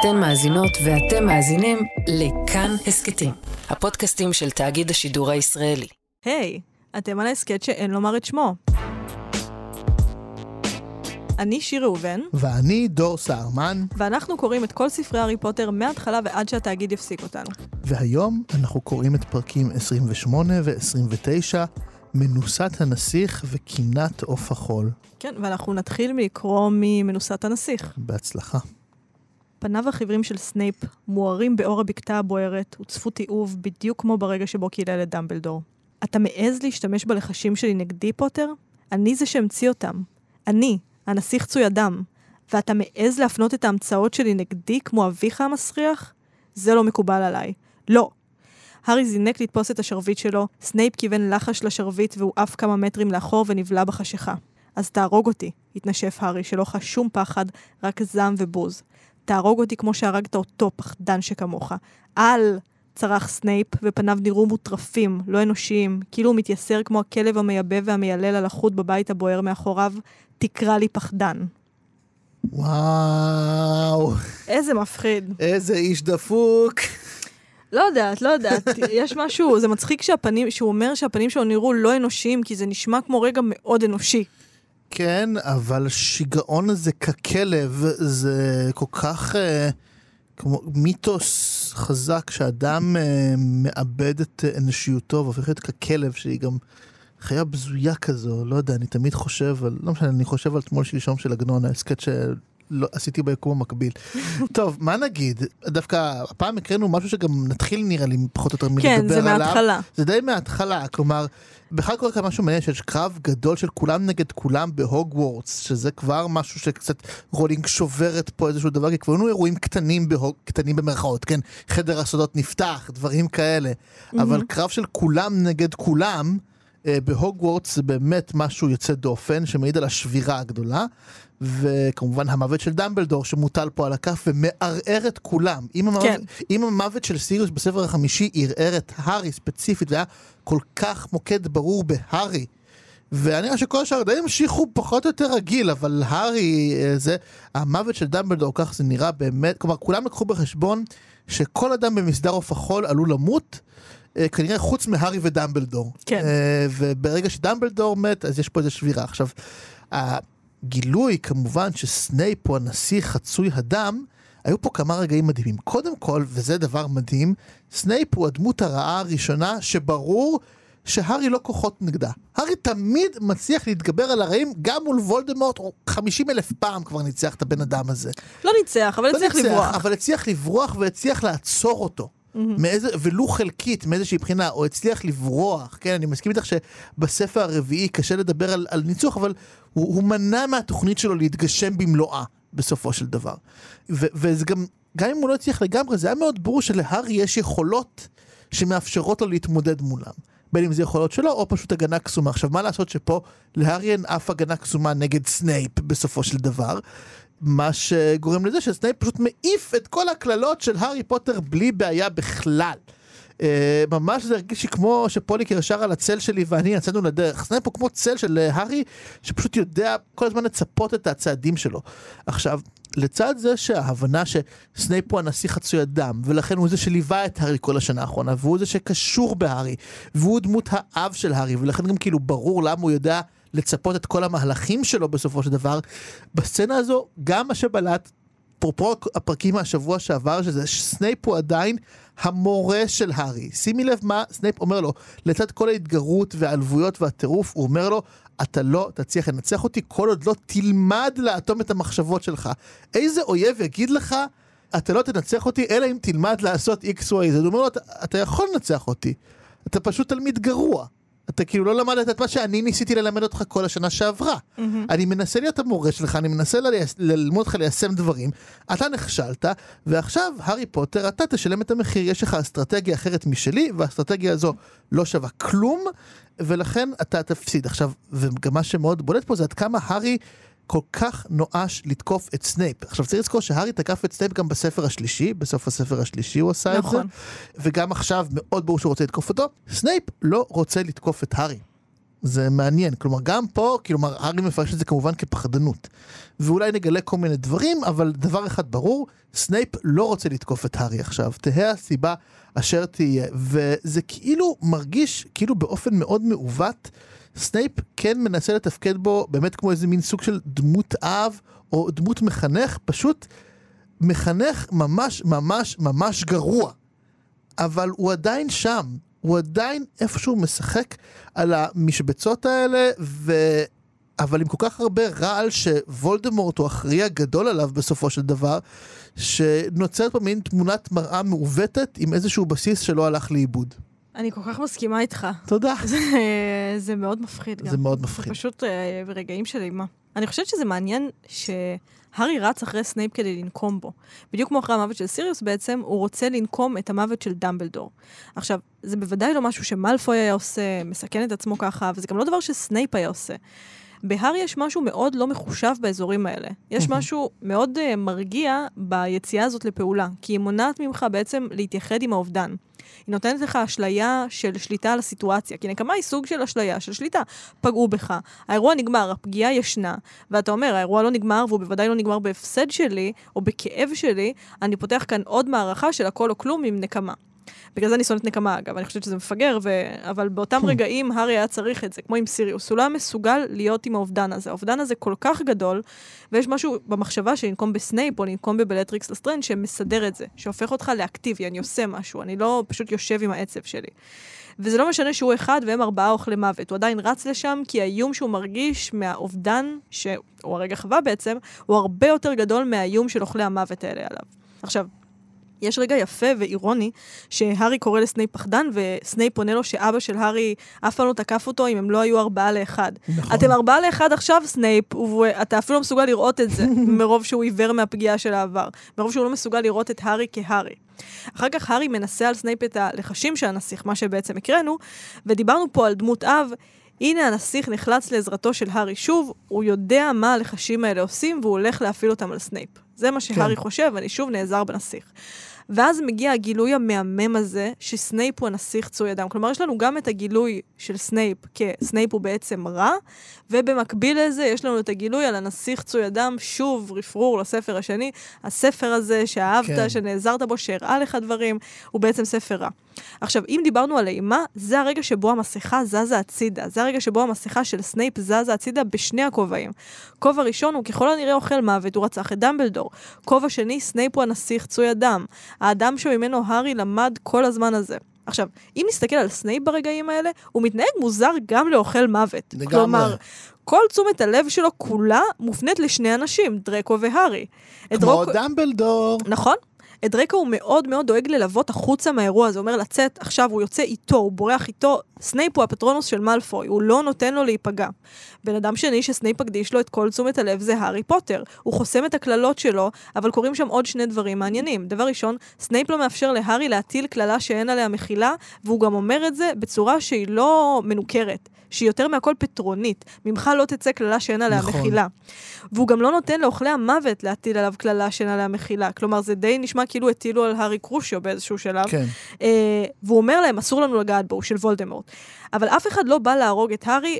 אתן מאזינות ואתם מאזינים לכאן הסכתים, הפודקאסטים של תאגיד השידור הישראלי. היי, אתם על ההסכת שאין לומר את שמו. אני שיר ראובן, ואני דור סהרמן, ואנחנו קוראים את כל ספרי הארי פוטר מההתחלה ועד שהתאגיד יפסיק אותנו. והיום אנחנו קוראים את פרקים 28 ו-29, מנוסת הנסיך וקינת עוף החול. כן, ואנחנו נתחיל מלקרוא ממנוסת הנסיך. בהצלחה. פניו החיוורים של סנייפ מוארים באור הבקתה הבוערת וצפו תיעוב בדיוק כמו ברגע שבו קילל את דמבלדור. אתה מעז להשתמש בלחשים שלי נגדי, פוטר? אני זה שהמציא אותם. אני, הנסיך חצוי הדם. ואתה מעז להפנות את ההמצאות שלי נגדי כמו אביך המסריח? זה לא מקובל עליי. לא. הארי זינק לתפוס את השרביט שלו, סנייפ כיוון לחש לשרביט והוא עף כמה מטרים לאחור ונבלע בחשיכה. אז תהרוג אותי, התנשף הארי, שלא חש שום פחד, רק זעם ובוז. תהרוג אותי כמו שהרגת אותו, פחדן שכמוך. אל! צרח סנייפ, ופניו נראו מוטרפים, לא אנושיים, כאילו הוא מתייסר כמו הכלב המייבב והמיילל הלכוד בבית הבוער מאחוריו. תקרא לי פחדן. וואו, איזה מפחיד. איזה איש דפוק. לא יודעת, לא יודעת. יש משהו, זה מצחיק שהפנים, שהוא אומר שהפנים שלו נראו לא אנושיים, כי זה נשמע כמו רגע מאוד אנושי. כן, אבל השיגעון הזה ככלב זה כל כך אה, כמו מיתוס חזק שאדם אה, מאבד את אנושיותו והופך להיות ככלב שהיא גם חיה בזויה כזו, לא יודע, אני תמיד חושב על, לא משנה, אני חושב על תמול שלשום של עגנון, ההסכת שלא עשיתי ביקום המקביל. טוב, מה נגיד? דווקא הפעם הקראנו משהו שגם נתחיל נראה לי פחות או יותר מלדבר כן, עליו. זה מההתחלה. זה די מההתחלה, כלומר, בכלל קורה כאן משהו מעניין שיש קרב גדול של כולם נגד כולם בהוגוורטס, שזה כבר משהו שקצת רולינג שוברת פה איזשהו דבר, כי כבר היו אירועים קטנים, בהוג, קטנים במרכאות, כן? חדר הסודות נפתח, דברים כאלה, אבל קרב של כולם נגד כולם, אה, בהוגוורטס זה באמת משהו יוצא דופן, שמעיד על השבירה הגדולה, וכמובן המוות של דמבלדור שמוטל פה על הכף ומערער את כולם. אם המוות, כן. אם המוות של סיריוס בספר החמישי ערער את הארי ספציפית והיה כל כך מוקד ברור בהארי. ואני חושב שכל השאר די המשיכו פחות או יותר רגיל, אבל הארי, אה, זה, המוות של דמבלדור, כך זה נראה באמת, כלומר כולם לקחו בחשבון שכל אדם במסדר עוף החול עלול למות, אה, כנראה חוץ מהארי ודמבלדור. כן. אה, וברגע שדמבלדור מת, אז יש פה איזו שבירה. עכשיו, הגילוי כמובן שסנייפ הוא הנשיא חצוי הדם, היו פה כמה רגעים מדהימים. קודם כל, וזה דבר מדהים, סנייפ הוא הדמות הרעה הראשונה שברור שהארי לא כוחות נגדה. הארי תמיד מצליח להתגבר על הרעים, גם מול וולדמורט, הוא 50 אלף פעם כבר ניצח את הבן אדם הזה. לא ניצח, אבל לא הצליח לברוח. אבל הצליח לברוח והצליח לעצור אותו. מאיזה, ולו חלקית מאיזושהי בחינה, או הצליח לברוח, כן, אני מסכים איתך שבספר הרביעי קשה לדבר על, על ניצוח, אבל הוא, הוא מנע מהתוכנית שלו להתגשם במלואה, בסופו של דבר. ו, וזה גם, גם אם הוא לא הצליח לגמרי, זה היה מאוד ברור שלהארי יש יכולות שמאפשרות לו להתמודד מולם. בין אם זה יכולות שלו, או פשוט הגנה קסומה. עכשיו, מה לעשות שפה להארי אין אף הגנה קסומה נגד סנייפ בסופו של דבר, מה שגורם לזה שסנייפ פשוט מעיף את כל הקללות של הארי פוטר בלי בעיה בכלל. אה, ממש זה הרגיש לי כמו שפוליקר שר על הצל שלי ואני יצאנו לדרך. סנייפ הוא כמו צל של אה, הארי שפשוט יודע כל הזמן לצפות את הצעדים שלו. עכשיו, לצד זה שההבנה שסנייפ הוא הנסיך חצוי הדם ולכן הוא זה שליווה את הארי כל השנה האחרונה והוא זה שקשור בהארי והוא דמות האב של הארי ולכן גם כאילו ברור למה הוא יודע לצפות את כל המהלכים שלו בסופו של דבר. בסצנה הזו גם מה שבלט אפרופו הפרקים מהשבוע שעבר, שזה שסנייפ הוא עדיין המורה של הארי. שימי לב מה סנייפ אומר לו, לצד כל ההתגרות והעלבויות והטירוף, הוא אומר לו, אתה לא תצליח לנצח אותי כל עוד לא תלמד לאטום את המחשבות שלך. איזה אויב יגיד לך, אתה לא תנצח אותי, אלא אם תלמד לעשות x, y, z. הוא אומר לו, אתה, אתה יכול לנצח אותי, אתה פשוט תלמיד גרוע. אתה כאילו לא למדת את מה שאני ניסיתי ללמד אותך כל השנה שעברה. Mm-hmm. אני מנסה להיות המורה שלך, אני מנסה ל- ללמוד אותך ליישם דברים, אתה נכשלת, ועכשיו, הארי פוטר, אתה תשלם את המחיר, יש לך אסטרטגיה אחרת משלי, והאסטרטגיה הזו לא שווה כלום, ולכן אתה תפסיד. עכשיו, וגם מה שמאוד בולט פה זה עד כמה הארי... כל כך נואש לתקוף את סנייפ. עכשיו צריך לזכור שהארי תקף את סנייפ גם בספר השלישי, בסוף הספר השלישי הוא עשה נכון. את זה, וגם עכשיו מאוד ברור שהוא רוצה לתקוף אותו. סנייפ לא רוצה לתקוף את הארי. זה מעניין. כלומר, גם פה, כלומר, הארי מפרש את זה כמובן כפחדנות. ואולי נגלה כל מיני דברים, אבל דבר אחד ברור, סנייפ לא רוצה לתקוף את הארי עכשיו. תהא הסיבה אשר תהיה. וזה כאילו מרגיש, כאילו באופן מאוד מעוות, סנייפ כן מנסה לתפקד בו באמת כמו איזה מין סוג של דמות אב, או דמות מחנך, פשוט מחנך ממש ממש ממש גרוע. אבל הוא עדיין שם, הוא עדיין איפשהו משחק על המשבצות האלה, ו... אבל עם כל כך הרבה רעל שוולדמורט הוא האחראי הגדול עליו בסופו של דבר, שנוצרת פה מין תמונת מראה מעוותת עם איזשהו בסיס שלא הלך לאיבוד. אני כל כך מסכימה איתך. תודה. זה, זה מאוד מפחיד גם. זה מאוד מפחיד. זה פשוט אה, רגעים של אימה. אני חושבת שזה מעניין שהארי רץ אחרי סנייפ כדי לנקום בו. בדיוק כמו אחרי המוות של סיריוס בעצם, הוא רוצה לנקום את המוות של דמבלדור. עכשיו, זה בוודאי לא משהו שמלפוי היה עושה, מסכן את עצמו ככה, וזה גם לא דבר שסנייפ היה עושה. בהארי יש משהו מאוד לא מחושב באזורים האלה. יש משהו מאוד uh, מרגיע ביציאה הזאת לפעולה, כי היא מונעת ממך בעצם להתייחד עם האובדן. היא נותנת לך אשליה של שליטה על הסיטואציה, כי נקמה היא סוג של אשליה, של שליטה. פגעו בך, האירוע נגמר, הפגיעה ישנה, ואתה אומר, האירוע לא נגמר, והוא בוודאי לא נגמר בהפסד שלי, או בכאב שלי, אני פותח כאן עוד מערכה של הכל או כלום עם נקמה. בגלל זה אני שונאת נקמה, אגב, אני חושבת שזה מפגר, ו... אבל באותם Hmm. רגעים הארי היה צריך את זה, כמו עם סיריוס. הוא לא היה מסוגל להיות עם האובדן הזה. האובדן הזה כל כך גדול, ויש משהו במחשבה של לנקום בסנייפ או לנקום בבלטריקס לסטריינג' שמסדר את זה, שהופך אותך לאקטיבי, אני עושה משהו, אני לא פשוט יושב עם העצב שלי. וזה לא משנה שהוא אחד והם ארבעה אוכלי מוות, הוא עדיין רץ לשם כי האיום שהוא מרגיש מהאובדן, שהוא הרגע חווה בעצם, הוא הרבה יותר גדול מהאיום של אוכלי המוות האלה עליו. עכשיו, יש רגע יפה ואירוני, שהארי קורא לסנייפ פחדן, וסנייפ עונה לו שאבא של הארי אף פעם לא תקף אותו אם הם לא היו ארבעה לאחד. נכון. אתם ארבעה לאחד עכשיו, סנייפ, ואתה אפילו לא מסוגל לראות את זה, מרוב שהוא עיוור מהפגיעה של העבר. מרוב שהוא לא מסוגל לראות את הארי כהארי. אחר כך הארי מנסה על סנייפ את הלחשים של הנסיך, מה שבעצם הקראנו, ודיברנו פה על דמות אב. הנה הנסיך נחלץ לעזרתו של הארי שוב, הוא יודע מה הלחשים האלה עושים, והוא הולך להפעיל אותם על סנייפ. זה מה שהארי כן. חושב, אני שוב נעזר בנסיך. ואז מגיע הגילוי המהמם הזה, שסנייפ הוא הנסיך חצוי הדם. כלומר, יש לנו גם את הגילוי של סנייפ, כסנייפ הוא בעצם רע, ובמקביל לזה יש לנו את הגילוי על הנסיך חצוי הדם, שוב רפרור לספר השני. הספר הזה שאהבת, כן. כן. שנעזרת בו, שהראה לך דברים, הוא בעצם ספר רע. עכשיו, אם דיברנו על אימה, זה הרגע שבו המסכה זזה הצידה. זה הרגע שבו המסכה של סנייפ זזה הצידה בשני הכובעים. כובע ראשון הוא ככל הנראה אוכל מוות, הוא רצח את דמבלדור. כובע שני, סנייפ הוא הנסיך חצוי הדם. האדם שממנו הארי למד כל הזמן הזה. עכשיו, אם נסתכל על סנייפ ברגעים האלה, הוא מתנהג מוזר גם לאוכל מוות. לגמרי. כלומר, כל תשומת הלב שלו כולה מופנית לשני אנשים, דרקו והארי. כמו דרקו- דמבלדור. נכון. את דרקו הוא מאוד מאוד דואג ללוות החוצה מהאירוע הוא אומר לצאת, עכשיו הוא יוצא איתו, הוא בורח איתו. סנייפ הוא הפטרונוס של מאלפוי, הוא לא נותן לו להיפגע. בן אדם שני שסנייפ מקדיש לו את כל תשומת הלב זה הארי פוטר. הוא חוסם את הקללות שלו, אבל קורים שם עוד שני דברים מעניינים. דבר ראשון, סנייפ לא מאפשר להארי להטיל קללה שאין עליה מחילה, והוא גם אומר את זה בצורה שהיא לא מנוכרת. שהיא יותר מהכל פטרונית. ממך לא תצא קללה שאין עליה נכון. מחילה. והוא גם לא נותן לאוכלי המוות להטיל עליו קללה שאין עליה מחילה. כלומר, זה די נשמע כאילו הטילו על הארי קרושיו באיזשהו שלב. כן. אה, והוא אומר להם, אסור לנו לגעת בו, הוא של וולדמורט. אבל אף אחד לא בא להרוג את הארי,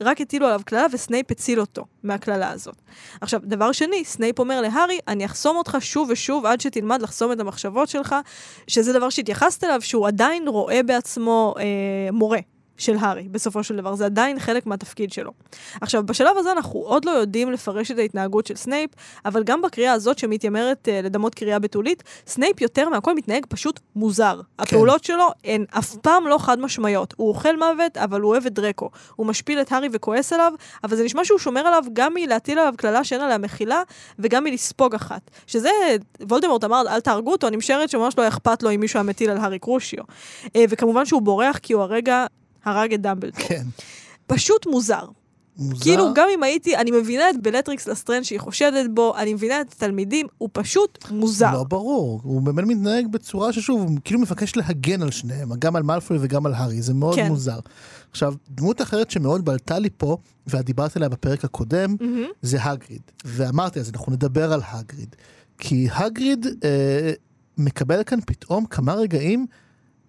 רק הטילו עליו קללה וסנייפ הציל אותו מהקללה הזאת. עכשיו, דבר שני, סנייפ אומר להארי, אני אחסום אותך שוב ושוב עד שתלמד לחסום את המחשבות שלך, שזה דבר שהתייחסת אליו, שהוא עדיין רואה בעצמו אה, מורה. של הארי, בסופו של דבר. זה עדיין חלק מהתפקיד שלו. עכשיו, בשלב הזה אנחנו עוד לא יודעים לפרש את ההתנהגות של סנייפ, אבל גם בקריאה הזאת שמתיימרת uh, לדמות קריאה בתולית, סנייפ יותר מהכל מתנהג פשוט מוזר. הפעולות שלו הן אף פעם לא חד משמעיות. הוא אוכל מוות, אבל הוא אוהב את דרקו. הוא משפיל את הארי וכועס עליו, אבל זה נשמע שהוא שומר עליו גם מלהטיל עליו קללה שאין עליה מחילה, וגם מלספוג אחת. שזה, וולדמורט אמר, אל תהרגו אותו, אני משערת שממש לא אכפת לו אם מישהו היה מטיל על הארי קרושיו. Uh, וכמובן שהוא בורח כי הוא הרגע הרג את דמבלדור. כן. פשוט מוזר. מוזר. כאילו, גם אם הייתי, אני מבינה את בלטריקס לסטרנד שהיא חושדת בו, אני מבינה את התלמידים, הוא פשוט מוזר. לא ברור, הוא באמת מתנהג בצורה ששוב, הוא כאילו מבקש להגן על שניהם, גם על מאלפוי וגם על הארי, זה מאוד כן. מוזר. עכשיו, דמות אחרת שמאוד בלטה לי פה, ואת דיברת עליה בפרק הקודם, מהמם. זה האגריד. ואמרתי, אז אנחנו נדבר על האגריד. כי האגריד אה, מקבל כאן פתאום כמה רגעים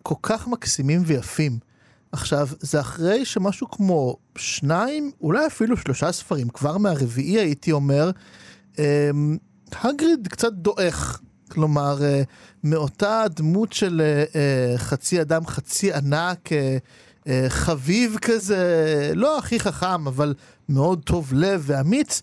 כל כך מקסימים ויפים. עכשיו, זה אחרי שמשהו כמו שניים, אולי אפילו שלושה ספרים, כבר מהרביעי הייתי אומר, אמ, הגריד קצת דועך. כלומר, אה, מאותה דמות של אה, אה, חצי אדם, חצי ענק, חביב כזה, לא הכי חכם, אבל מאוד טוב לב ואמיץ,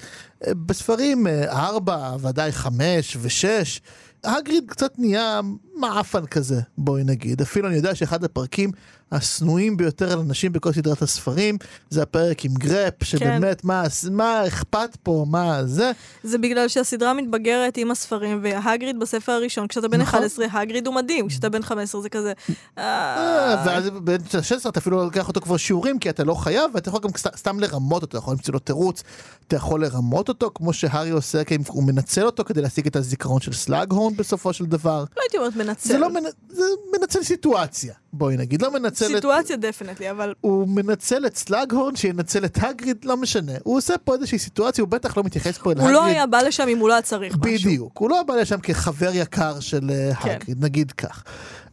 בספרים ארבע, ודאי חמש ושש, הגריד קצת נהיה מעפן כזה, בואי נגיד. אפילו אני יודע שאחד הפרקים השנואים ביותר על אנשים בכל סדרת הספרים, זה הפרק עם גרפ, כן. שבאמת, כן. מה, מה אכפת פה, מה זה? זה בגלל שהסדרה מתבגרת עם הספרים, והגריד בספר הראשון, כשאתה בן נכון. 11, הגריד הוא מדהים, כשאתה בן 15 זה כזה... אה, אה, ואז בן 16 אתה אפילו לוקח אותו כבר שיעורים, כי אתה לא חייב, ואתה יכול גם סתם לרמות אותו, אתה יכול למצוא לו תירוץ, אתה יכול לרמות אותו, כמו שהארי עושה, כי הוא מנצל אותו כדי להשיג את הזיכרון של סלאג-הורן בסופו של דבר. לא הייתי אומרת מנצל. זה לא מנ... זה מנצל סיטואציה. בואי נגיד, לא מנצל את... סיטואציה דפנטלי, אבל... הוא מנצל את סלאג-הורן שינצל את הגריד, לא משנה. הוא עושה פה איזושהי סיטואציה, הוא בטח לא מתייחס פה אל הגריד. הוא לא היה בא לשם אם הוא לא היה צריך משהו. בדיוק, הוא לא בא לשם כחבר יקר של אה, כן. הגריד, נגיד כך.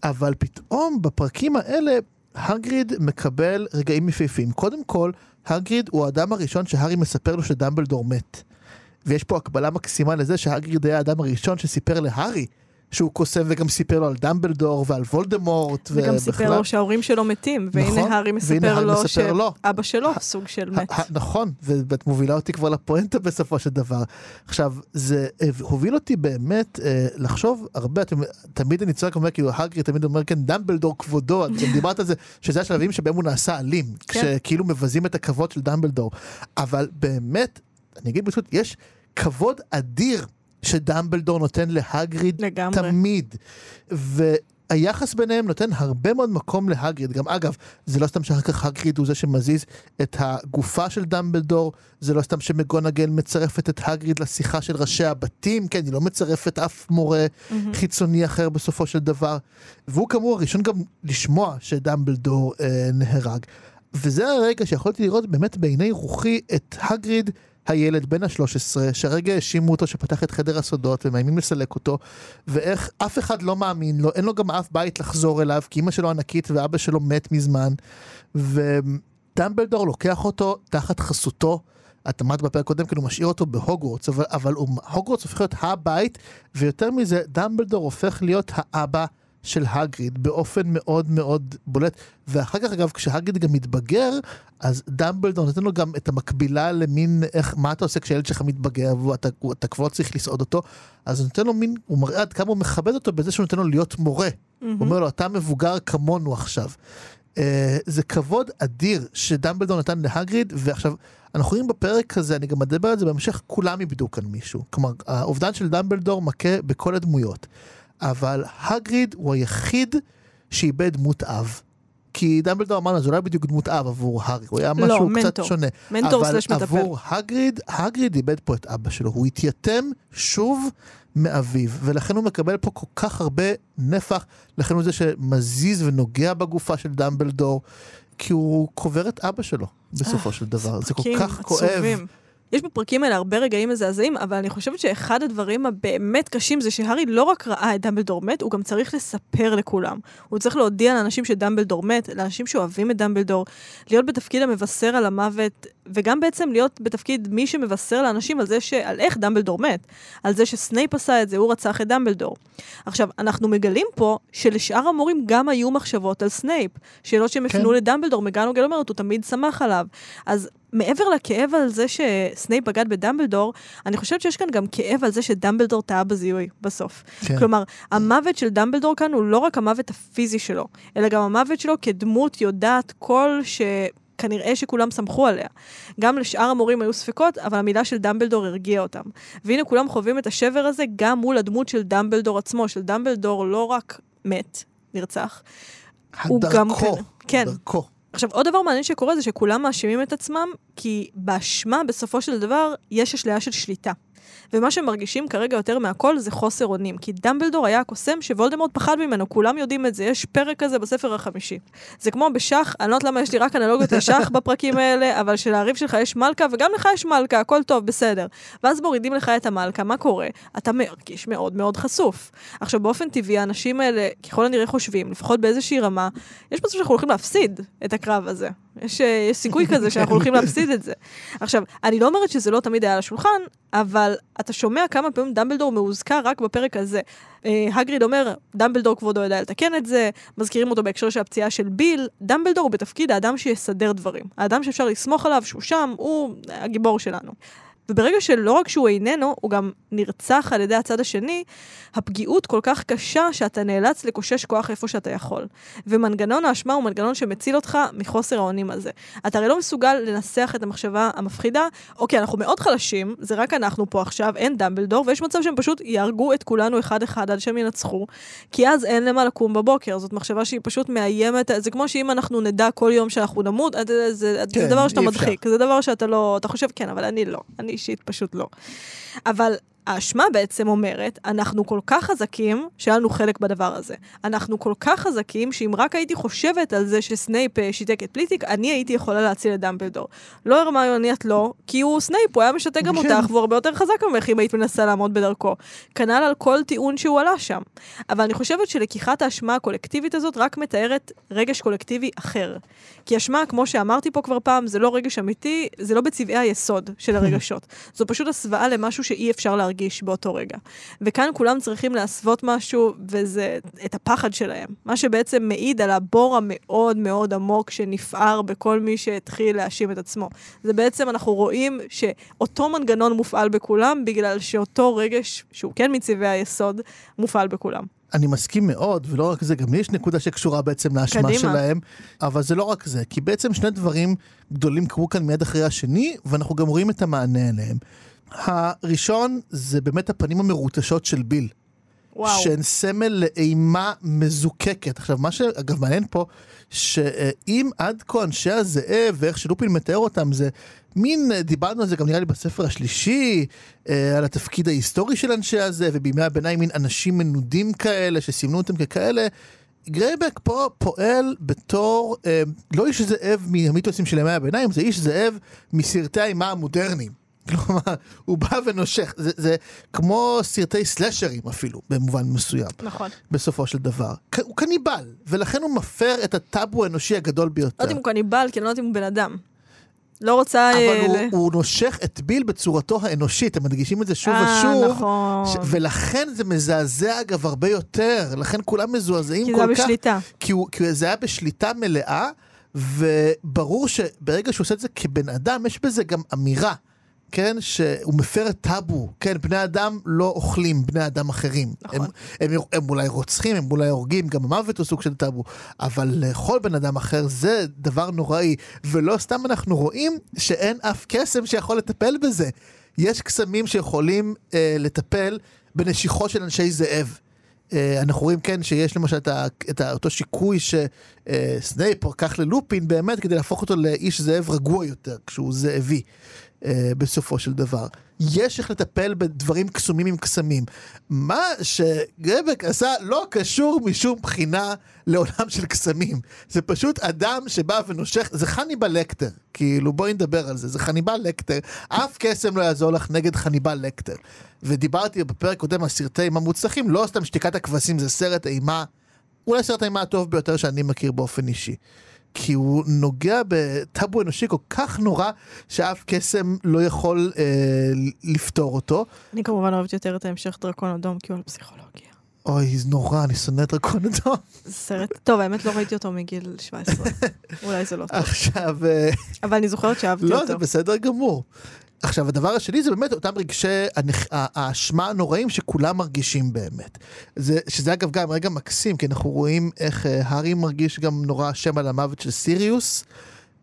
אבל פתאום בפרקים האלה, הגריד מקבל רגעים יפהפים. קודם כל, הגריד הוא האדם הראשון שהארי מספר לו שדמבלדור מת. ויש פה הקבלה מקסימה לזה שהגריד היה האדם הראשון שסיפר להארי שהוא קוסם וגם סיפר לו על דמבלדור ועל וולדמורט. וגם סיפר לו שההורים שלו מתים, והנה נכון, הארי מספר לו שאבא שלו סוג של מת. נכון, ואת מובילה אותי כבר לפואנטה בסופו של דבר. עכשיו, זה הוביל אותי באמת אה, לחשוב הרבה, אתם, תמיד אני צועק אומר, כאילו הגרי תמיד אומר כן, דמבלדור כבודו, את דיברת על זה, שזה השלבים שבהם הוא נעשה אלים, כן. כשכאילו מבזים את הכבוד של דמבלדור. אבל באמת, אני אגיד פשוט, יש כבוד אדיר שדמבלדור נותן להגריד לגמרי. תמיד. והיחס ביניהם נותן הרבה מאוד מקום להגריד. גם אגב, זה לא סתם שאחר כך הגריד הוא זה שמזיז את הגופה של דמבלדור, זה לא סתם שמגונגל מצרפת את הגריד לשיחה של ראשי הבתים, כן, היא לא מצרפת אף מורה mm-hmm. חיצוני אחר בסופו של דבר. והוא כאמור הראשון גם לשמוע שדמבלדור אה, נהרג. וזה הרגע שיכולתי לראות באמת בעיני רוחי את הגריד הילד בן ה-13, שהרגע האשימו אותו שפתח את חדר הסודות ומאיימים לסלק אותו, ואיך אף אחד לא מאמין לו, אין לו גם אף בית לחזור אליו, כי אמא שלו ענקית ואבא שלו מת מזמן, ודמבלדור לוקח אותו תחת חסותו. את אמרת בפרק קודם, כאילו משאיר אותו בהוגוורטס, אבל, אבל הוגוורטס הופך להיות הבית, ויותר מזה, דמבלדור הופך להיות האבא של הגריד באופן מאוד מאוד בולט. ואחר כך אגב כשהגריד גם מתבגר אז דמבלדור נותן לו גם את המקבילה למין איך מה אתה עושה כשהילד שלך מתבגר ואתה אתה כבר צריך לסעוד אותו אז הוא נותן לו מין הוא מראה עד כמה הוא מכבד אותו בזה שהוא נותן לו להיות מורה. Mm-hmm. הוא אומר לו אתה מבוגר כמונו עכשיו. Uh, זה כבוד אדיר שדמבלדור נתן להגריד ועכשיו אנחנו רואים בפרק הזה אני גם מדבר על זה בהמשך כולם איבדו כאן מישהו כלומר האובדן של דמבלדור מכה בכל הדמויות. אבל הגריד הוא היחיד שאיבד דמות אב. כי דמבלדור אמרנו, זה לא היה בדיוק דמות אב עבור הארי, הוא היה לא, משהו מנטור. קצת שונה. מנטור סלש מטפל. אבל עבור הגריד, הגריד איבד פה את אבא שלו, הוא התייתם שוב מאביו, ולכן הוא מקבל פה כל כך הרבה נפח, לכן הוא זה שמזיז ונוגע בגופה של דמבלדור, כי הוא קובר את אבא שלו בסופו של דבר, זה כל כך כואב. יש בפרקים האלה הרבה רגעים מזעזעים, אבל אני חושבת שאחד הדברים הבאמת קשים זה שהארי לא רק ראה את דמבלדור מת, הוא גם צריך לספר לכולם. הוא צריך להודיע לאנשים שדמבלדור מת, לאנשים שאוהבים את דמבלדור, להיות בתפקיד המבשר על המוות, וגם בעצם להיות בתפקיד מי שמבשר לאנשים על זה ש... על איך דמבלדור מת. על זה שסנייפ עשה את זה, הוא רצח את דמבלדור. עכשיו, אנחנו מגלים פה שלשאר המורים גם היו מחשבות על סנייפ. שאלות שהם הפנו כן. לדמבלדור, מגנוגל אומרת, הוא תמיד שמח עליו. אז מעבר לכאב על זה שסנייפ בגד בדמבלדור, אני חושבת שיש כאן גם כאב על זה שדמבלדור טעה בזיהוי בסוף. כן. כלומר, המוות של דמבלדור כאן הוא לא רק המוות הפיזי שלו, אלא גם המוות שלו כדמות יודעת כל ש... כנראה שכולם סמכו עליה. גם לשאר המורים היו ספקות, אבל המילה של דמבלדור הרגיעה אותם. והנה כולם חווים את השבר הזה גם מול הדמות של דמבלדור עצמו, של דמבלדור לא רק מת, נרצח, הוא גם... כן. דרכו. עכשיו, עוד דבר מעניין שקורה זה שכולם מאשימים את עצמם, כי באשמה, בסופו של דבר, יש אשליה של שליטה. ומה שמרגישים כרגע יותר מהכל זה חוסר אונים, כי דמבלדור היה הקוסם שוולדמורט פחד ממנו, כולם יודעים את זה, יש פרק כזה בספר החמישי. זה כמו בשח, אני לא יודעת למה יש לי רק אנלוגיות לשח בפרקים האלה, אבל שלריב שלך יש מלכה, וגם לך יש מלכה, הכל טוב, בסדר. ואז מורידים לך את המלכה, מה קורה? אתה מרגיש מאוד מאוד חשוף. עכשיו, באופן טבעי, האנשים האלה, ככל הנראה חושבים, לפחות באיזושהי רמה, יש מצב שאנחנו הולכים להפסיד את הקרב הזה. יש, אה, יש סיכוי כזה שאנחנו הולכים להפסיד את זה. עכשיו, אני לא אומרת שזה לא תמיד היה על השולחן, אבל אתה שומע כמה פעמים דמבלדור מאוזכר רק בפרק הזה. אה, הגריד אומר, דמבלדור כבודו יודע לתקן את זה, מזכירים אותו בהקשר של הפציעה של ביל. דמבלדור הוא בתפקיד האדם שיסדר דברים. האדם שאפשר לסמוך עליו, שהוא שם, הוא הגיבור שלנו. וברגע שלא רק שהוא איננו, הוא גם נרצח על ידי הצד השני, הפגיעות כל כך קשה שאתה נאלץ לקושש כוח איפה שאתה יכול. ומנגנון האשמה הוא מנגנון שמציל אותך מחוסר האונים הזה. אתה הרי לא מסוגל לנסח את המחשבה המפחידה, אוקיי, אנחנו מאוד חלשים, זה רק אנחנו פה עכשיו, אין דמבלדור, ויש מצב שהם פשוט יהרגו את כולנו אחד-אחד עד שהם ינצחו, כי אז אין למה לקום בבוקר. זאת מחשבה שהיא פשוט מאיימת, זה כמו שאם אנחנו נדע כל יום שאנחנו נמות, זה, זה, כן, זה דבר שאתה מדחיק, זה דבר שאתה לא, אתה חושב, כן, אבל אני לא. אני אישית פשוט לא. אבל האשמה בעצם אומרת, אנחנו כל כך חזקים שהיה לנו חלק בדבר הזה. אנחנו כל כך חזקים שאם רק הייתי חושבת על זה שסנייפ אה, שיתק את פליטיק, אני הייתי יכולה להציל את דמבלדור. לא הרמיוני את לא, כי הוא סנייפ, הוא היה משתק גם כן. אותך, והוא הרבה יותר חזק ממך אם היית מנסה לעמוד בדרכו. כנ"ל על כל טיעון שהוא עלה שם. אבל אני חושבת שלקיחת האשמה הקולקטיבית הזאת רק מתארת רגש קולקטיבי אחר. כי אשמה, כמו שאמרתי פה כבר פעם, זה לא רגש אמיתי, זה לא בצבעי היסוד של הרגשות. זו פשוט הסוואה למשהו שאי אפשר להרגיש. להרגיש באותו רגע. וכאן כולם צריכים להסוות משהו, וזה את הפחד שלהם. מה שבעצם מעיד על הבור המאוד מאוד עמוק שנפער בכל מי שהתחיל להאשים את עצמו. זה בעצם, אנחנו רואים שאותו מנגנון מופעל בכולם, בגלל שאותו רגש, שהוא כן מצבעי היסוד, מופעל בכולם. אני מסכים מאוד, ולא רק זה, גם לי יש נקודה שקשורה בעצם לאשמה קדימה. שלהם, אבל זה לא רק זה, כי בעצם שני דברים גדולים קרו כאן מיד אחרי השני, ואנחנו גם רואים את המענה אליהם. הראשון זה באמת הפנים המרוטשות של ביל. וואו. שהן סמל לאימה מזוקקת. עכשיו, מה שאגב מעניין פה, שאם עד כה אנשי הזאב ואיך שלופין מתאר אותם זה מין, דיברנו על זה גם נראה לי בספר השלישי, אה, על התפקיד ההיסטורי של אנשי הזאב, ובימי הביניים מין אנשים מנודים כאלה, שסימנו אותם ככאלה. גרייבק פה פועל בתור, אה, לא איש זאב מהמיתוסים של ימי הביניים, זה איש זאב מסרטי האימה המודרניים. כלומר, הוא בא ונושך, זה, זה כמו סרטי סלאשרים אפילו, במובן מסוים. נכון. בסופו של דבר. הוא קניבל, ולכן הוא מפר את הטאבו האנושי הגדול ביותר. לא יודעת אם הוא קניבל, כי אני לא יודעת אם הוא בן אדם. לא רוצה... אבל אה, הוא. הוא נושך את ביל בצורתו האנושית, הם מדגישים את זה שוב 아, אה, ושוב. נכון. ש... ולכן זה מזעזע אגב הרבה יותר, לכן כולם מזועזעים כל כך. כי זה היה בשליטה. כי, הוא, כי זה היה בשליטה מלאה, וברור שברגע שהוא עושה את זה כבן אדם, יש בזה גם אמירה. כן, שהוא מפר את טאבו, כן, בני אדם לא אוכלים בני אדם אחרים. נכון. הם, הם, הם, הם אולי רוצחים, הם אולי הורגים, גם המוות הוא סוג של טאבו, אבל לאכול בן אדם אחר זה דבר נוראי, ולא סתם אנחנו רואים שאין אף קסם שיכול לטפל בזה. יש קסמים שיכולים אה, לטפל בנשיכות של אנשי זאב. Uh, אנחנו רואים כן שיש למשל את, ה, את ה, אותו שיקוי שסנייפ uh, לקח ללופין באמת כדי להפוך אותו לאיש זאב רגוע יותר כשהוא זאבי. אה, בסופו של דבר. יש איך לטפל בדברים קסומים עם קסמים. מה שגרבק עשה לא קשור משום בחינה לעולם של קסמים. זה פשוט אדם שבא ונושך, זה חניבל לקטר. כאילו בואי נדבר על זה, זה חניבל לקטר. אף קסם לא יעזור לך נגד חניבל לקטר. ודיברתי בפרק קודם על סרטי אימה מוצלחים, לא סתם שתיקת הכבשים זה סרט אימה, אולי סרט האימה הטוב ביותר שאני מכיר באופן אישי. כי הוא נוגע בטאבו אנושי כל כך נורא, שאף קסם לא יכול אה, לפתור אותו. אני כמובן אוהבת יותר את ההמשך דרקון אדום, כי הוא על פסיכולוגיה. אוי, זה נורא, אני שונא דרקון אדום. סרט, טוב, האמת לא ראיתי אותו מגיל 17. אולי זה לא טוב. עכשיו... אה, אבל אני זוכרת שאהבתי לא, אותו. לא, זה בסדר גמור. עכשיו הדבר השני זה באמת אותם רגשי האשמה הנוראים שכולם מרגישים באמת. זה, שזה אגב גם רגע מקסים כי אנחנו רואים איך uh, הארי מרגיש גם נורא שם על המוות של סיריוס.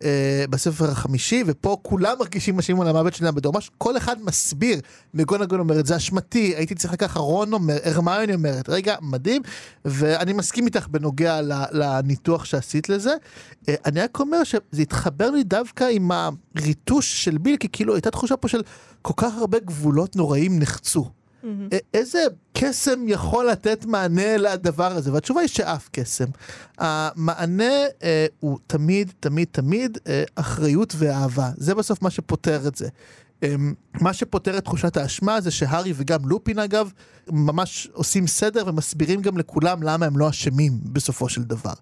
אה, בספר החמישי, ופה כולם מרגישים אשמים על המוות של דמבלדור. ממש כל אחד מסביר, מגונגון אומרת, זה אשמתי, הייתי צריך לקחת, רון אומר, הרמיוני אומרת, רגע, מדהים, ואני מסכים איתך בנוגע לניתוח שעשית לזה. אה, אני רק אומר שזה התחבר לי דווקא עם הריטוש של ביל, כי כאילו הייתה תחושה פה של כל כך הרבה גבולות נוראים נחצו. Mm-hmm. איזה קסם יכול לתת מענה לדבר הזה? והתשובה היא שאף קסם. המענה אה, הוא תמיד, תמיד, תמיד אה, אחריות ואהבה. זה בסוף מה שפותר את זה. אמ, מה שפותר את תחושת האשמה זה שהארי וגם לופין אגב, ממש עושים סדר ומסבירים גם לכולם למה הם לא אשמים בסופו של דבר.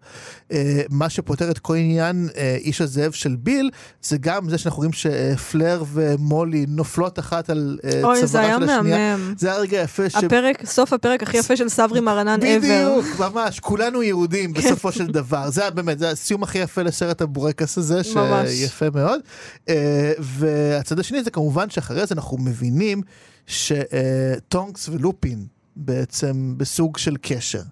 אה, מה שפותר את כל עניין אה, איש הזאב של ביל, זה גם זה שאנחנו רואים שפלר ומולי נופלות אחת על אה, צווארה של השנייה. אוי, זה היה מהמם. זה היה רגע יפה. ש... הפרק, סוף הפרק הכי יפה של סברי מרנן ever. בדיוק, ממש, כולנו יהודים בסופו של דבר. זה באמת, זה הסיום הכי יפה לסרט הבורקס הזה, שיפה מאוד. והצד השני זה כמובן שאחרי זה אנחנו מבינים שטונקס ולופין בעצם בסוג של קשר.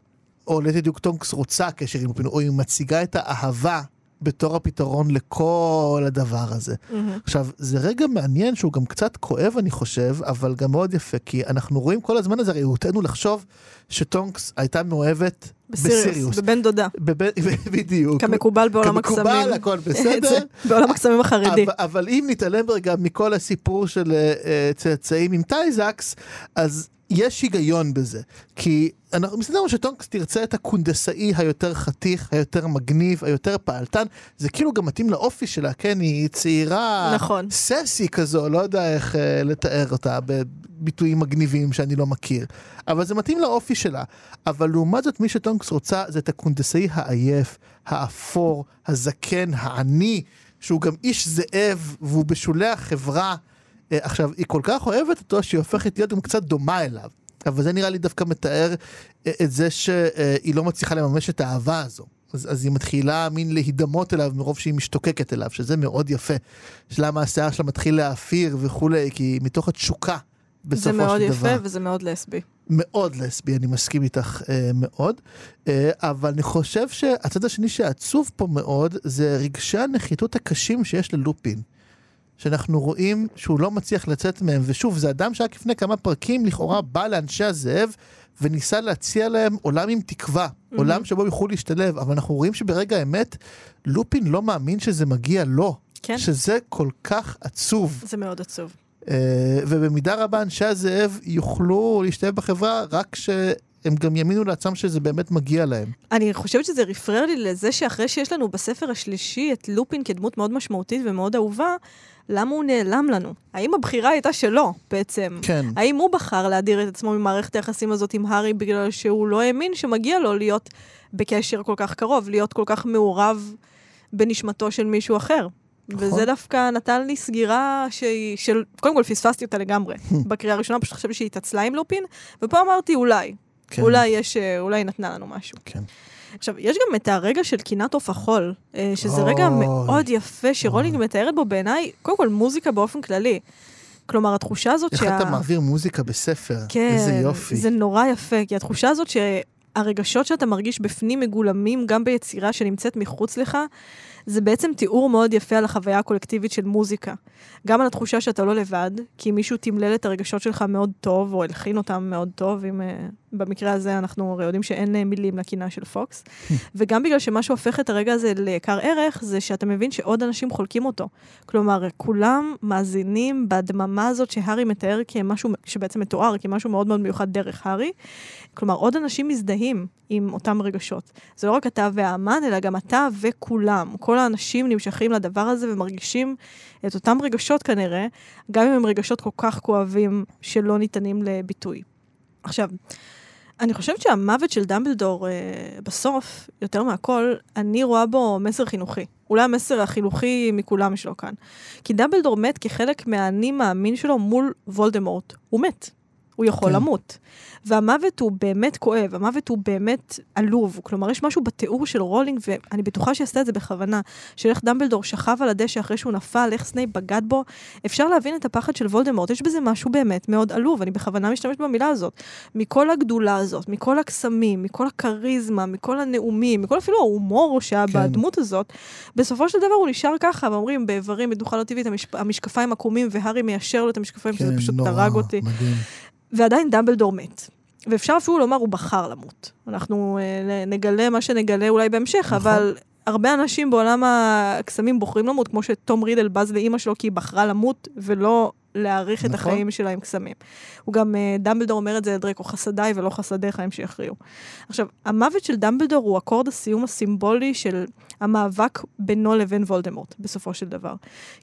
או לידי דיוק טונקס רוצה קשר עם לופין, או היא מציגה את האהבה בתור הפתרון לכל הדבר הזה. Mm-hmm. עכשיו, זה רגע מעניין שהוא גם קצת כואב, אני חושב, אבל גם מאוד יפה, כי אנחנו רואים כל הזמן הזה, הראו לנו לחשוב שטונקס הייתה מאוהבת בסיריוס. בסיריוס. בבן דודה. בב... בדיוק. כמקובל בעולם הקסמים. כמקובל, הכל בסדר. בעולם הקסמים החרדי. אבל, אבל אם נתעלם רגע מכל הסיפור של uh, צאצאים עם טיי-זקס, אז יש היגיון בזה, כי אנחנו מסתדרים שטונקס תרצה את הקונדסאי היותר חתיך, היותר מגניב, היותר פעלתן, זה כאילו גם מתאים לאופי שלה, כן? היא צעירה, נכון. ססי כזו, לא יודע איך uh, לתאר אותה בביטויים מגניבים שאני לא מכיר, אבל זה מתאים לאופי שלה. אבל לעומת זאת, מי שטונקס רוצה זה את הקונדסאי העייף, האפור, הזקן, העני, שהוא גם איש זאב, והוא בשולי החברה. אה, עכשיו, היא כל כך אוהבת אותו שהיא הופכת להיות גם קצת דומה אליו. אבל זה נראה לי דווקא מתאר אה, את זה שהיא לא מצליחה לממש את האהבה הזו. אז, אז היא מתחילה מין להידמות אליו מרוב שהיא משתוקקת אליו, שזה מאוד יפה. שלמה השיער שלה מתחיל להאפיר וכולי, כי מתוך התשוקה בסופו של דבר. זה מאוד יפה וזה מאוד לסבי. מאוד לסבי, אני מסכים איתך אה, מאוד. אה, אבל אני חושב שהצד השני שעצוב פה מאוד, זה רגשי הנחיתות הקשים שיש ללופין. שאנחנו רואים שהוא לא מצליח לצאת מהם, ושוב, זה אדם שרק לפני כמה פרקים לכאורה בא לאנשי הזאב וניסה להציע להם עולם עם תקווה, mm-hmm. עולם שבו יוכלו להשתלב, אבל אנחנו רואים שברגע האמת, לופין לא מאמין שזה מגיע לו. כן. שזה כל כך עצוב. זה מאוד עצוב. Uh, ובמידה רבה אנשי הזאב יוכלו להשתלב בחברה רק ש... הם גם יאמינו לעצמם שזה באמת מגיע להם. אני חושבת שזה רפרר לי לזה שאחרי שיש לנו בספר השלישי את לופין כדמות מאוד משמעותית ומאוד אהובה, למה הוא נעלם לנו? האם הבחירה הייתה שלו בעצם? כן. האם הוא בחר להדיר את עצמו ממערכת היחסים הזאת עם הארי בגלל שהוא לא האמין שמגיע לו להיות בקשר כל כך קרוב, להיות כל כך מעורב בנשמתו של מישהו אחר? נכון. וזה דווקא נתן לי סגירה שהיא, של, קודם כל פספסתי אותה לגמרי. בקריאה הראשונה פשוט חשבתי שהיא התעצלה עם לופין, ופה אמרתי אולי, כן. אולי יש, אה, אולי נתנה לנו משהו. כן. עכשיו, יש גם את הרגע של קינת עוף החול, אה, שזה רגע מאוד יפה, שרולינג מתארת בו בעיניי, קודם כל מוזיקה באופן כללי. כלומר, התחושה הזאת איך שה... איך אתה מעביר מוזיקה בספר? כן, איזה יופי. זה נורא יפה, כי התחושה הזאת שהרגשות שאתה מרגיש בפנים מגולמים גם ביצירה שנמצאת מחוץ לך, זה בעצם תיאור מאוד יפה על החוויה הקולקטיבית של מוזיקה. גם על התחושה שאתה לא לבד, כי מישהו תמלל את הרגשות שלך מאוד טוב, או הלחין אותם מאוד טוב, אם uh, במקרה הזה אנחנו הרי יודעים שאין uh, מילים לקינה של פוקס. וגם בגלל שמה שהופך את הרגע הזה ליקר ערך, זה שאתה מבין שעוד אנשים חולקים אותו. כלומר, כולם מאזינים בהדממה הזאת שהארי מתאר כמשהו, שבעצם מתואר כמשהו מאוד מאוד מיוחד דרך הארי. כלומר, עוד אנשים מזדהים עם אותם רגשות. זה לא רק אתה והאמן, אלא גם אתה וכולם. כל האנשים נמשכים לדבר הזה ומרגישים את אותם רגשות כנראה, גם אם הם רגשות כל כך כואבים שלא ניתנים לביטוי. עכשיו, אני חושבת שהמוות של דמבלדור אה, בסוף, יותר מהכל, אני רואה בו מסר חינוכי. אולי המסר החינוכי מכולם שלו כאן. כי דמבלדור מת כחלק מהאני מאמין שלו מול וולדמורט. הוא מת. הוא יכול כן. למות. והמוות הוא באמת כואב, המוות הוא באמת עלוב. כלומר, יש משהו בתיאור של רולינג, ואני בטוחה שהיא עשתה את זה בכוונה, של איך דמבלדור שכב על הדשא אחרי שהוא נפל, איך סנייפ בגד בו. אפשר להבין את הפחד של וולדמורט, יש בזה משהו באמת מאוד עלוב, אני בכוונה משתמשת במילה הזאת. מכל הגדולה הזאת, מכל הקסמים, מכל הכריזמה, מכל הנאומים, מכל אפילו ההומור שהיה כן. בדמות הזאת, בסופו של דבר הוא נשאר ככה, ואומרים, באיברים בדוחה לא טבעית. המשקפיים עקומים, והארי מיישר לו את המשקפיים, שזה פשוט כן, נורא, הרג אותי. מדהים. ועדיין דמבלדור מת. ואפשר אפילו לומר, הוא בחר למות. אנחנו אה, נגלה מה שנגלה אולי בהמשך, נכון. אבל הרבה אנשים בעולם הקסמים בוחרים למות, כמו שתום רידל בז לאימא שלו כי היא בחרה למות, ולא להאריך את נכון. החיים שלה עם קסמים. הוא גם, אה, דמבלדור אומר את זה לדרקו, חסדיי ולא חסדיך הם שיכריעו. עכשיו, המוות של דמבלדור הוא אקורד הסיום הסימבולי של המאבק בינו לבין וולדמורט, בסופו של דבר.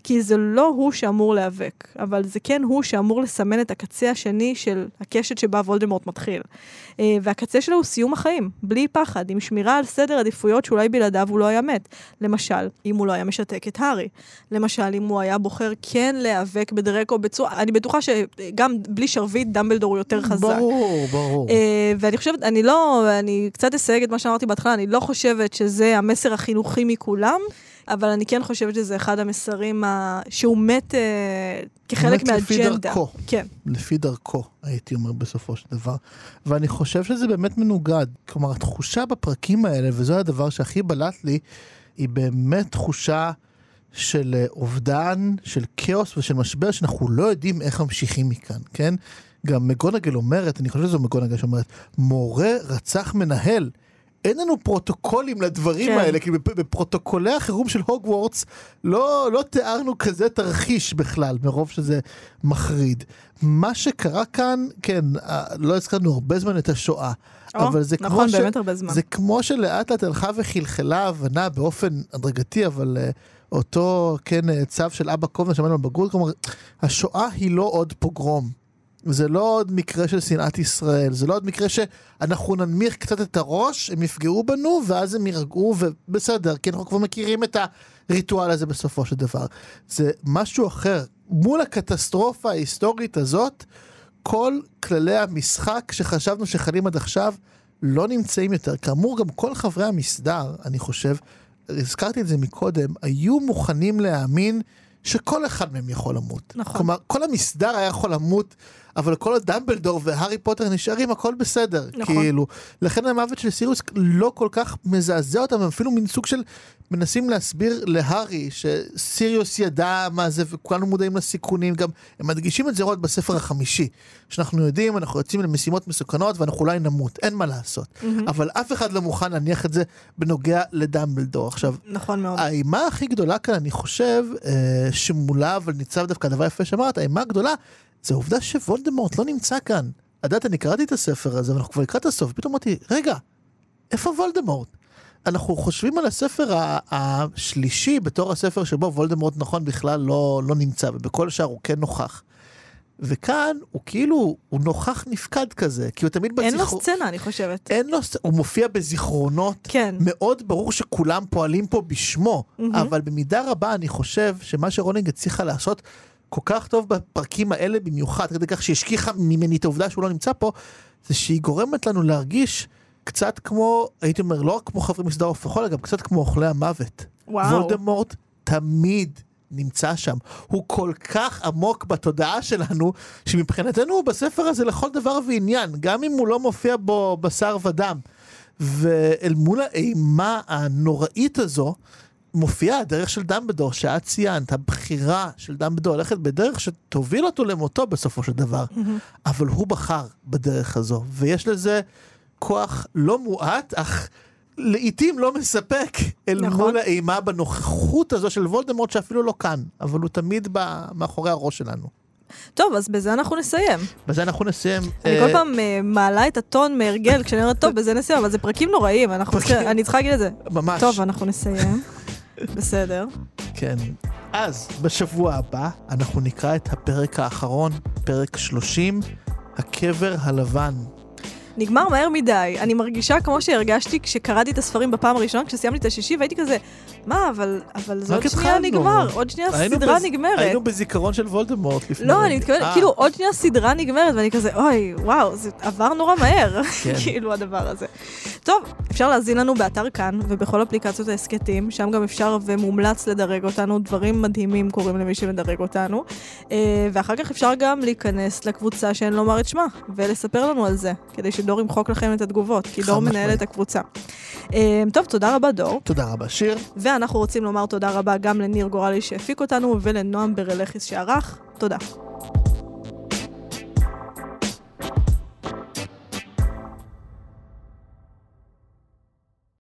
כי זה לא הוא שאמור להיאבק, אבל זה כן הוא שאמור לסמן את הקצה השני של הקשת שבה וולדמורט מתחיל. אה, והקצה שלו הוא סיום החיים, בלי פחד, עם שמירה על סדר עדיפויות שאולי בלעדיו הוא לא היה מת. למשל, אם הוא לא היה משתק את הארי. למשל, אם הוא היה בוחר כן להיאבק בדרקו בצורה... אני בטוחה שגם בלי שרביט, דמבלדור הוא יותר חזק. ברור, ברור. אה, ואני חושבת, אני לא, אני קצת אסייג את מה שאמרתי בהתחלה, אני לא חושבת שזה המסר החינוכי מכולם, אבל אני כן חושבת שזה אחד המסרים ה... שהוא מת אה, כחלק מת לפי מהאג'נדה. דרכו. כן. לפי דרכו, הייתי אומר בסופו של דבר. ואני חושב שזה באמת מנוגד. כלומר, התחושה בפרקים האלה, וזה הדבר שהכי בלט לי, היא באמת תחושה של אה, אובדן, של כאוס ושל משבר, שאנחנו לא יודעים איך ממשיכים מכאן, כן? גם מגונגל אומרת, אני חושב שזו מגונגל שאומרת, מורה רצח מנהל. אין לנו פרוטוקולים לדברים כן. האלה, כי בפ- בפרוטוקולי החירום של הוגוורטס לא, לא תיארנו כזה תרחיש בכלל, מרוב שזה מחריד. מה שקרה כאן, כן, אה, לא הזכרנו הרבה זמן את השואה, או, אבל זה נכון, כמו זמן. זה כמו שלאט לאט הלכה וחלחלה הבנה באופן הדרגתי, אבל uh, אותו, כן, צו של אבא קובנה שמענו בגרות, כלומר, השואה היא לא עוד פוגרום. זה לא עוד מקרה של שנאת ישראל, זה לא עוד מקרה שאנחנו ננמיך קצת את הראש, הם יפגעו בנו, ואז הם יירגעו, ובסדר, כי אנחנו כבר מכירים את הריטואל הזה בסופו של דבר. זה משהו אחר. מול הקטסטרופה ההיסטורית הזאת, כל כללי המשחק שחשבנו שחלים עד עכשיו לא נמצאים יותר. כאמור, גם כל חברי המסדר, אני חושב, הזכרתי את זה מקודם, היו מוכנים להאמין שכל אחד מהם יכול למות. נכון. כלומר, כל המסדר היה יכול למות, אבל כל הדמבלדור והארי פוטר נשארים, הכל בסדר. נכון. כאילו, לכן המוות של סיריוס לא כל כך מזעזע אותם, הם אפילו מין סוג של מנסים להסביר להארי שסיריוס ידע מה זה וכולנו מודעים לסיכונים, גם הם מדגישים את זה עוד בספר החמישי, שאנחנו יודעים, אנחנו יוצאים למשימות מסוכנות ואנחנו אולי נמות, אין מה לעשות. אבל אף אחד לא מוכן להניח את זה בנוגע לדמבלדור. עכשיו, נכון מאוד. האימה הכי גדולה כאן, אני חושב, אה, שמולה, אבל ניצב דווקא הדבר יפה שאמרת, האימה הגדולה, זה העובדה שוולדמורט לא נמצא כאן. את יודעת, אני קראתי את הספר הזה, ואנחנו כבר לקראת הסוף, פתאום אמרתי, רגע, איפה וולדמורט? אנחנו חושבים על הספר השלישי בתור הספר שבו וולדמורט נכון בכלל לא, לא נמצא, ובכל השאר הוא כן נוכח. וכאן הוא כאילו, הוא נוכח נפקד כזה, כי הוא תמיד אין לו סצנה, אני חושבת. אין לו, הוא מופיע בזיכרונות כן. מאוד ברור שכולם פועלים פה בשמו, מהמם. אבל במידה רבה אני חושב שמה שרולינג הצליחה לעשות כל כך טוב בפרקים האלה במיוחד, כדי כך שהשכיחה ממני את העובדה שהוא לא נמצא פה, זה שהיא גורמת לנו להרגיש קצת כמו, הייתי אומר, לא רק כמו חברי מסדר עוף אלא גם קצת כמו אוכלי המוות. וואו. וולדמורט תמיד נמצא שם. הוא כל כך עמוק בתודעה שלנו, שמבחינתנו הוא בספר הזה לכל דבר ועניין, גם אם הוא לא מופיע בו בשר ודם. ואל מול האימה הנוראית הזו, מופיעה הדרך של דמבלדור שאת ציינת, הבחירה של דמבלדור ללכת בדרך שתוביל אותו למותו בסופו של דבר. אבל הוא בחר בדרך הזו, ויש לזה כוח לא מועט, אך לעיתים לא מספק אל נכון. מול האימה בנוכחות הזו של וולדמורט שאפילו לא כאן, אבל הוא תמיד ב- מאחורי הראש שלנו. טוב, אז בזה אנחנו נסיים. בזה אנחנו נסיים. אני אה, כל פעם אה, מעלה את הטון מהרגל כשאני אומרת, טוב, בזה נסיים, אבל זה פרקים נוראים, אני צריכה להגיד את זה. ממש. טוב, אנחנו נסיים. בסדר. כן. אז בשבוע הבא אנחנו נקרא את הפרק האחרון, פרק 30, הקבר הלבן. נגמר מהר מדי. אני מרגישה כמו שהרגשתי כשקראתי את הספרים בפעם הראשונה, כשסיימתי את השישי, והייתי כזה, מה, אבל, אבל זה עוד שנייה התחלנו." נגמר, עוד שנייה הסדרה בז- נגמרת. היינו בזיכרון של וולדמורט לפני... לא, אני מתכוונת, אה, כאילו עוד שנייה סדרה נגמרת, ואני כזה, אוי, וואו, זה עבר נורא מהר, כן. כאילו הדבר הזה. טוב, אפשר להזין לנו באתר כאן ובכל אפליקציות ההסכתים, שם גם אפשר ומומלץ לדרג אותנו, דברים מדהימים קורים למי שמדרג אותנו. אה, ואחר כך אפשר גם להיכנס לקבוצה שאין לומר את שמה, ולספר לנו על זה, כדי שדור ימחוק לכם את התגובות, כי דור מנהל. את הקבוצה. אה, טוב, תודה רבה דור. תודה רבה, שיר. ואנחנו רוצים לומר תודה רבה גם לניר גורלי שהפיק אותנו ולנועם ברלכיס שערך. תודה.